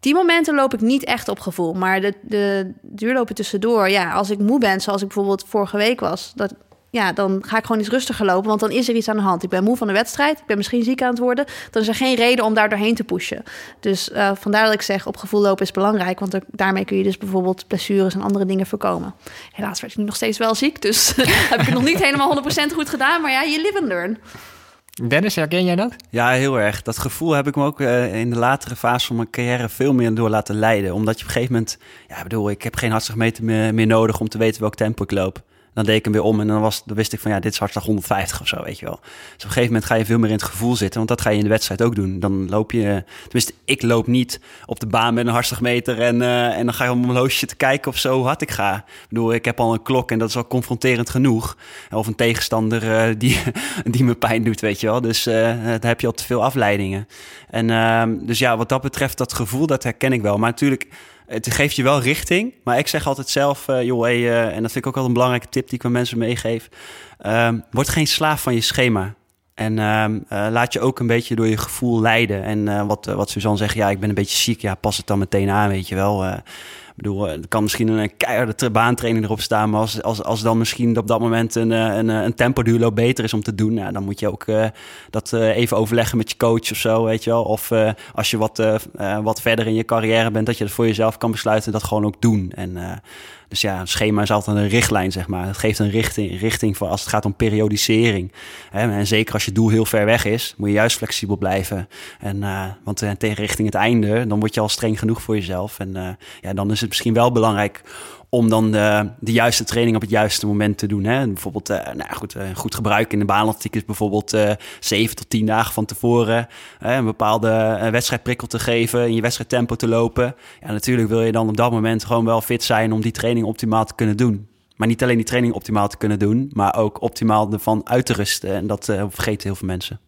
die momenten loop ik niet echt op gevoel. Maar de, de duurlopen tussendoor, ja, als ik moe ben, zoals ik bijvoorbeeld vorige week was, dat, ja, dan ga ik gewoon iets rustiger lopen, want dan is er iets aan de hand. Ik ben moe van de wedstrijd, ik ben misschien ziek aan het worden. Dan is er geen reden om daar doorheen te pushen. Dus eh, vandaar dat ik zeg, op gevoel lopen is belangrijk, want daarmee kun je dus bijvoorbeeld blessures en andere dingen voorkomen. Helaas werd ik nu nog steeds wel ziek, dus heb ik het nog niet helemaal 100% goed gedaan. Maar ja, je live and learn. Dennis, herken jij dat? Ja, heel erg. Dat gevoel heb ik me ook eh, in de latere fase van mijn carrière veel meer door laten leiden. Omdat je op een gegeven moment, ja, bedoel, ik heb geen meer, meer nodig om te weten welk tempo ik loop. Dan deed ik hem weer om en dan, was, dan wist ik van ja, dit is hartslag 150 of zo, weet je wel. Dus op een gegeven moment ga je veel meer in het gevoel zitten, want dat ga je in de wedstrijd ook doen. Dan loop je, tenminste, ik loop niet op de baan met een hartslagmeter en, uh, en dan ga je op mijn horloge te kijken of zo hard ik ga. Ik bedoel, ik heb al een klok en dat is al confronterend genoeg. Of een tegenstander uh, die, die me pijn doet, weet je wel. Dus uh, daar heb je al te veel afleidingen. En ehm, dus ja, wat dat betreft, dat gevoel, dat herken ik wel. Maar natuurlijk het geeft je wel richting. Maar ik zeg altijd zelf, uh, joh, hey, uh, en dat vind ik ook altijd een belangrijke tip die ik aan mensen meegeef. Um, word geen slaaf van je schema. En um, uh, laat je ook een beetje door je gevoel leiden. En wat, wat Suzanne zegt, ja, ik ben een beetje ziek. Ja, pas het dan meteen aan, weet je wel. Bedoel, er kan misschien een keiharde baantraining erop staan. Maar als, als, als dan misschien op dat moment een, een, een tempoduurloop beter is om te doen. Dan moet je ook dat even overleggen met je coach of zo, weet je wel. Of als je wat, wat verder in je carrière bent, dat je het voor jezelf kan besluiten. Dat gewoon ook doen. En dus ja, een schema is altijd een richtlijn, zeg maar. Het geeft een richting, richting voor als het gaat om periodisering. En zeker als je doel heel ver weg is, moet je juist flexibel blijven. En, uh, want uh, tegen richting het einde, dan word je al streng genoeg voor jezelf. En uh, ja, dan is het misschien wel belangrijk om dan de, de juiste training op het juiste moment te doen. Hè? Bijvoorbeeld, uh, nou goed, uh, goed gebruik in de baanatletiek is bijvoorbeeld uh, zeven tot tien dagen van tevoren een bepaalde wedstrijdprikkel te geven, in je wedstrijdtempo te lopen. Ja, natuurlijk wil je dan op dat moment gewoon wel fit zijn om die training optimaal te kunnen doen. Maar niet alleen die training optimaal te kunnen doen, maar ook optimaal ervan uit te rusten. En dat vergeten heel veel mensen.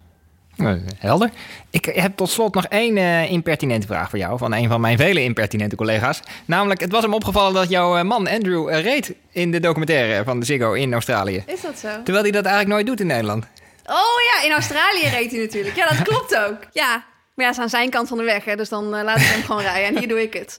Helder. Ik heb tot slot nog één uh, impertinente vraag voor jou. Van een van mijn vele impertinente collega's. Namelijk, het was hem opgevallen dat jouw man Andrew uh, reed in de documentaire van de Ziggo in Australië. Is dat zo? Terwijl hij dat eigenlijk nooit doet in Nederland. Oh ja, in Australië reed hij natuurlijk. Ja, dat klopt ook. Ja, maar ja, is aan zijn kant van de weg. Hè, dus dan uh, laat ik hem gewoon rijden. En hier doe ik het.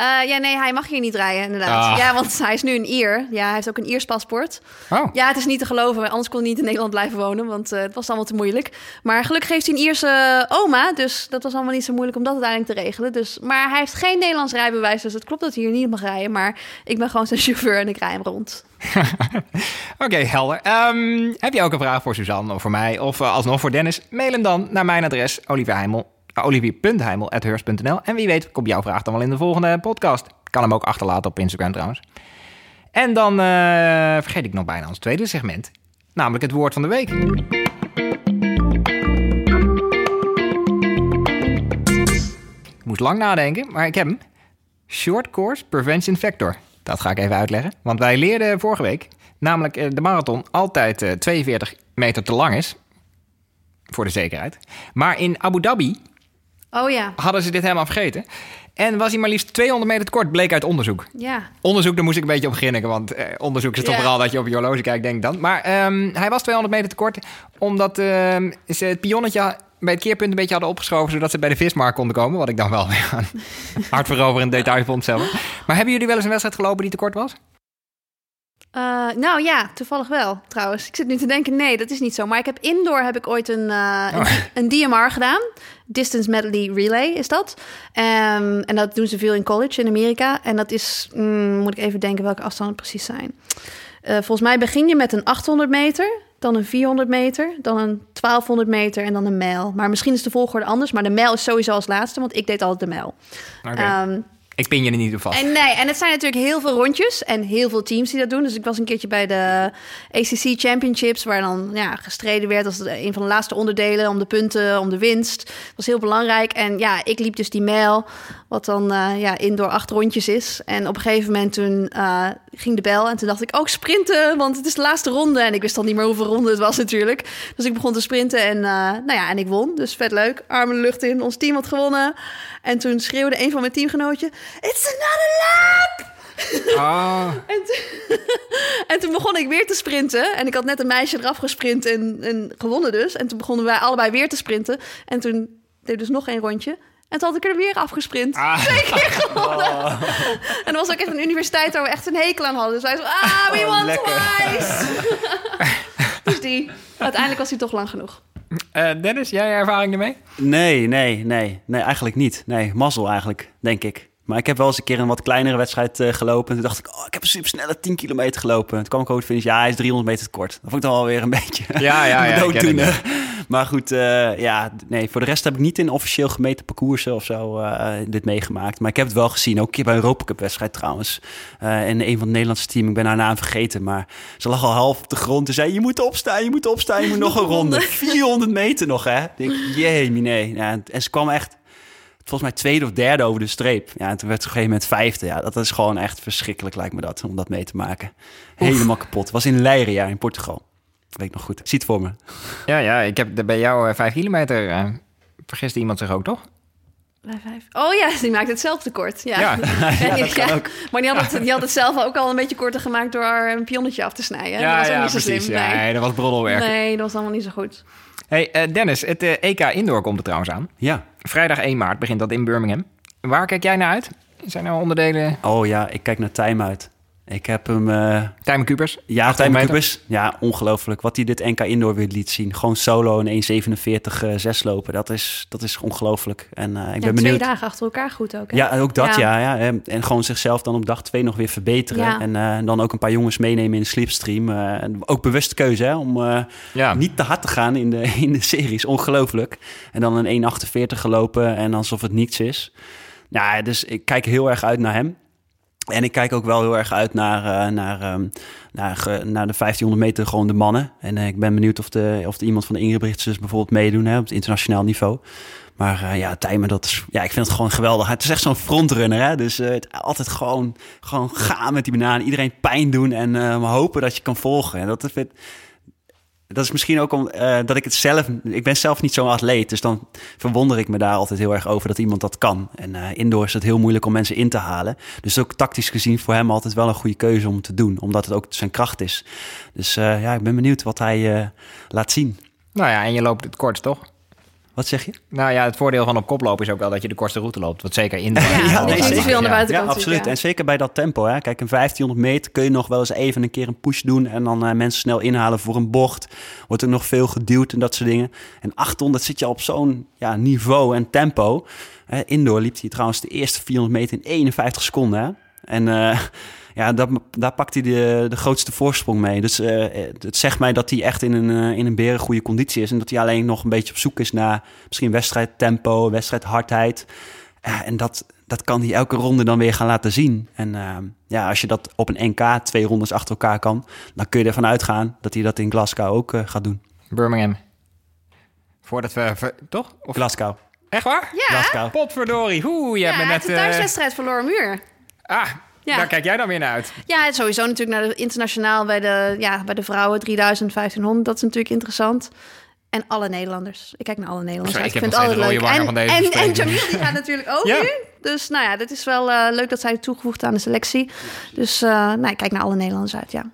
Uh, ja, nee, hij mag hier niet rijden, inderdaad. Ah. Ja, want hij is nu een Ier. Ja, hij heeft ook een Iers paspoort. Oh. Ja, het is niet te geloven. Anders kon hij niet in Nederland blijven wonen, want uh, het was allemaal te moeilijk. Maar gelukkig heeft hij een Ierse oma, dus dat was allemaal niet zo moeilijk om dat uiteindelijk te regelen. Dus, maar hij heeft geen Nederlands rijbewijs, dus het klopt dat hij hier niet mag rijden. Maar ik ben gewoon zijn chauffeur en ik rij hem rond. Oké, okay, helder. Um, heb je ook een vraag voor Suzanne of voor mij of uh, alsnog voor Dennis? Mail hem dan naar mijn adres, Olivier Heimel olivier.heimel.heurs.nl. En wie weet komt jouw vraag dan wel in de volgende podcast. Ik kan hem ook achterlaten op Instagram trouwens. En dan uh, vergeet ik nog bijna ons tweede segment. Namelijk het woord van de week. Ik moest lang nadenken, maar ik heb hem. Short Course Prevention Factor. Dat ga ik even uitleggen. Want wij leerden vorige week namelijk de marathon altijd uh, 42 meter te lang is. Voor de zekerheid. Maar in Abu Dhabi Oh ja. hadden ze dit helemaal vergeten. En was hij maar liefst 200 meter te kort, bleek uit onderzoek. Ja. Onderzoek, daar moest ik een beetje op grinniken. Want eh, onderzoek is toch Ja. vooral dat je op je horloge kijkt, denk ik dan. Maar ehm, hij was 200 meter te kort, omdat ehm, ze het pionnetje bij het keerpunt een beetje hadden opgeschoven... zodat ze bij de vismarkt konden komen. Wat ik dan wel weer een hartveroverend detail vond zelf. Maar hebben jullie wel eens een wedstrijd gelopen die te kort was? Uh, nou ja, toevallig wel trouwens. Ik zit nu te denken, nee, dat is niet zo. Maar ik heb indoor heb ik ooit een, uh, Oh. een, een DMR gedaan. Distance Medley Relay is dat. Um, en dat doen ze veel in college in Amerika. En dat is, mm, moet ik even denken welke afstanden precies zijn. Uh, volgens mij begin je met een 800 meter, dan een 400 meter, dan een 1200 meter en dan een mijl. Maar misschien is de volgorde anders. Maar de mijl is sowieso als laatste, want ik deed altijd de mijl. Um, ik pin je er niet op vast. En nee, en het zijn natuurlijk heel veel rondjes en heel veel teams die dat doen. Dus ik was een keertje bij de ACC Championships, waar dan ja, gestreden werd als een van de laatste onderdelen om de punten, om de winst. Dat was heel belangrijk. En ja, ik liep dus die mijl, wat dan uh, ja, indoor acht rondjes is. En op een gegeven moment toen uh, ging de bel en toen dacht ik ook sprinten, want het is de laatste ronde. En ik wist dan niet meer hoeveel ronden het was natuurlijk. Dus ik begon te sprinten en, uh, nou ja, en ik won. Dus vet leuk. Armen de lucht in. Ons team had gewonnen. En toen schreeuwde een van mijn teamgenootje: It's another lap! Oh. en, toen, en, toen begon ik weer te sprinten. En ik had net een meisje eraf gesprint en, en gewonnen dus. En toen begonnen wij allebei weer te sprinten. En toen deed dus nog één rondje. En toen had ik er weer afgesprint. Ah. Twee keer gewonnen. Oh. En er was ook echt een universiteit waar we echt een hekel aan hadden. Dus wij zo, ah, we Oh, won lekker. twice. dus die. Uiteindelijk was hij toch lang genoeg. Uh, Dennis, jij ervaring ermee? Nee, nee, nee. Nee, eigenlijk niet. Nee, mazzel eigenlijk, denk ik. Maar ik heb wel eens een keer een wat kleinere wedstrijd uh, gelopen. En toen dacht ik, oh, ik heb een supersnelle 10 kilometer gelopen. Toen kwam ik ook de finish, ja, hij is 300 meter te kort. Dat vond ik dan wel weer een beetje ja, ja, ja, maar goed, eh, ja, nee, voor de rest heb ik niet in officieel gemeten parcoursen of zo eh, dit meegemaakt. Maar ik heb het wel gezien, ook een keer bij een Europa Cup wedstrijd trouwens. Uh, en een van het Nederlandse team, ik ben haar naam vergeten, maar ze lag al half op de grond en zei, je moet opstaan, je moet opstaan, je moet nog een ronde. 400 meter nog, hè? Ik denk, jee, nee. Ja, en ze kwam echt volgens mij tweede of derde over de streep. Ja, en toen werd ze op een gegeven moment vijfde. Ja, dat is gewoon echt verschrikkelijk, lijkt me dat, om dat mee te maken. Helemaal kapot. was in Leiria in Portugal. Weet ik nog goed. Ziet voor me. Ja, ja, ik heb bij jou uh, vijf kilometer. Uh, vergiste iemand zich ook, toch? Bij vijf. Oh ja, die maakt het zelf te kort. Ja, ja. ja, dat ja. Ook. Maar die had, het, die had het zelf ook al een beetje korter gemaakt door een pionnetje af te snijden. Ja, dat was ja, niet zo precies. slim. Ja, Nee. dat was broddelwerk. nee, dat was allemaal niet zo goed. Hey, uh, Dennis, het uh, EK Indoor komt er trouwens aan. Ja. Vrijdag 1 maart begint dat in Birmingham. Waar kijk jij naar uit? Zijn er onderdelen? Oh ja, ik kijk naar Time uit. Ik heb hem... Uh... Time Coopers? Ja, Time Coopers. Ja, ongelooflijk. Wat hij dit NK Indoor weer liet zien. Gewoon solo een 1.47 uh, 6 lopen. Dat is, dat is ongelooflijk. En uh, ik ja, ben twee benieuwd. dagen achter elkaar goed ook. Hè? Ja, ook dat ja. ja, ja. En gewoon zichzelf dan op dag twee nog weer verbeteren. Ja. En uh, dan ook een paar jongens meenemen in de slipstream. Uh, ook bewust keuze hè, om uh, ja. niet te hard te gaan in de, in de series. Ongelooflijk. En dan een 1.48 gelopen en alsof het niets is. Ja, dus ik kijk heel erg uit naar hem. En ik kijk ook wel heel erg uit naar, uh, naar, um, naar, naar, de 1500 meter, gewoon de mannen. En uh, ik ben benieuwd of, de, of de iemand van de Ingebrigtsen bijvoorbeeld meedoen hè, op het internationaal niveau. Maar uh, ja, Tijmen, dat is, ja, ik vind het gewoon geweldig. Het is echt zo'n frontrunner, hè. Dus het, altijd gewoon, gewoon gaan met die bananen. Iedereen pijn doen en hopen dat je kan volgen. En dat vind dat is misschien ook om uh, dat ik het zelf. Ik ben zelf niet zo'n atleet. Dus dan verwonder ik me daar altijd heel erg over dat iemand dat kan. En uh, indoor is het heel moeilijk om mensen in te halen. Dus ook tactisch gezien voor hem altijd wel een goede keuze om te doen. Omdat het ook zijn kracht is. Dus uh, ja, ik ben benieuwd wat hij laat zien. Nou ja, en je loopt het kort, toch? Wat zeg je? Nou ja, het voordeel van op kop lopen is ook wel dat je de kortste route loopt. Wat zeker in de ja, ja, nee, zeker. Veel aan de buitenkant. Ja, absoluut. Ja. En zeker bij dat tempo. Hè. Kijk, een 1500 meter kun je nog wel eens even een keer een push doen. En dan uh, mensen snel inhalen voor een bocht. Wordt er nog veel geduwd en dat soort dingen. En 800 zit je op zo'n ja, niveau en tempo. Uh, indoor liep hij trouwens de eerste 400 meter in 51 seconden. Hè. En... Uh, ja, dat, daar pakt hij de, de grootste voorsprong mee. Dus uh, het zegt mij dat hij echt in een, uh, in een beren goede conditie is. En dat hij alleen nog een beetje op zoek is naar misschien wedstrijdtempo, wedstrijdhardheid. Ja, en dat, dat kan hij elke ronde dan weer gaan laten zien. En uh, ja, als je dat op een NK twee rondes achter elkaar kan... dan kun je ervan uitgaan dat hij dat in Glasgow ook uh, gaat doen. Birmingham. Voordat we... Toch? Of... Glasgow. Echt waar? Ja. Glasgow. Potverdorie. Oeh, je ja, hebt me net... het is een thuiswedstrijd verloren muur. Ah, ja. Daar kijk jij dan weer naar uit. Ja, sowieso natuurlijk naar de internationaal bij de, ja, bij de vrouwen 3000, 1500. Dat is natuurlijk interessant. En alle Nederlanders. Ik kijk naar alle Nederlanders. Sorry, ik, ik vind het altijd leuk. En, van deze en, en Jamil die gaat natuurlijk ook ja. nu. Dus nou ja, dit is wel uh, leuk dat zij toegevoegd aan de selectie. Dus uh, nou, ik kijk naar alle Nederlanders uit, ja.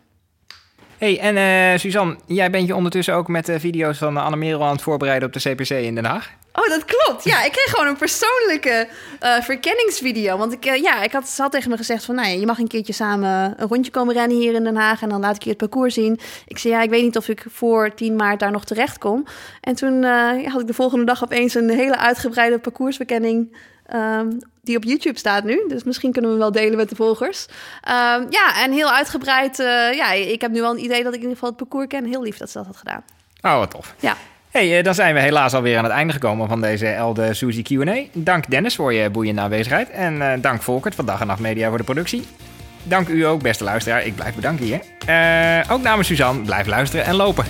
Hey, en uh, Suzanne, jij bent je ondertussen ook met de video's van Anne Merel aan het voorbereiden op de CPC in Den Haag? Oh, dat klopt. Ja, ik kreeg gewoon een persoonlijke uh, verkenningsvideo. Want ik, uh, ja, ik had, ze had tegen me gezegd van... Nou ja, je mag een keertje samen een rondje komen rennen hier in Den Haag... en dan laat ik je het parcours zien. Ik zei, ja, ik weet niet of ik voor 10 maart daar nog terecht kom. En toen uh, had ik de volgende dag opeens een hele uitgebreide parcoursverkenning... Um, die op YouTube staat nu. Dus misschien kunnen we hem wel delen met de volgers. Um, ja, en heel uitgebreid. ja, ik heb nu wel een idee dat ik in ieder geval het parcours ken. Heel lief dat ze dat had gedaan. Oh, wat tof. Ja. Hey, dan zijn we helaas alweer aan het einde gekomen van deze Elde Suzy Q&A. Dank Dennis voor je boeiende aanwezigheid. En uh, dank Volkert van Dag en Nacht Media voor de productie. Dank u ook, beste luisteraar. Ik blijf bedanken hier. Uh, ook namens Suzanne, blijf luisteren en lopen.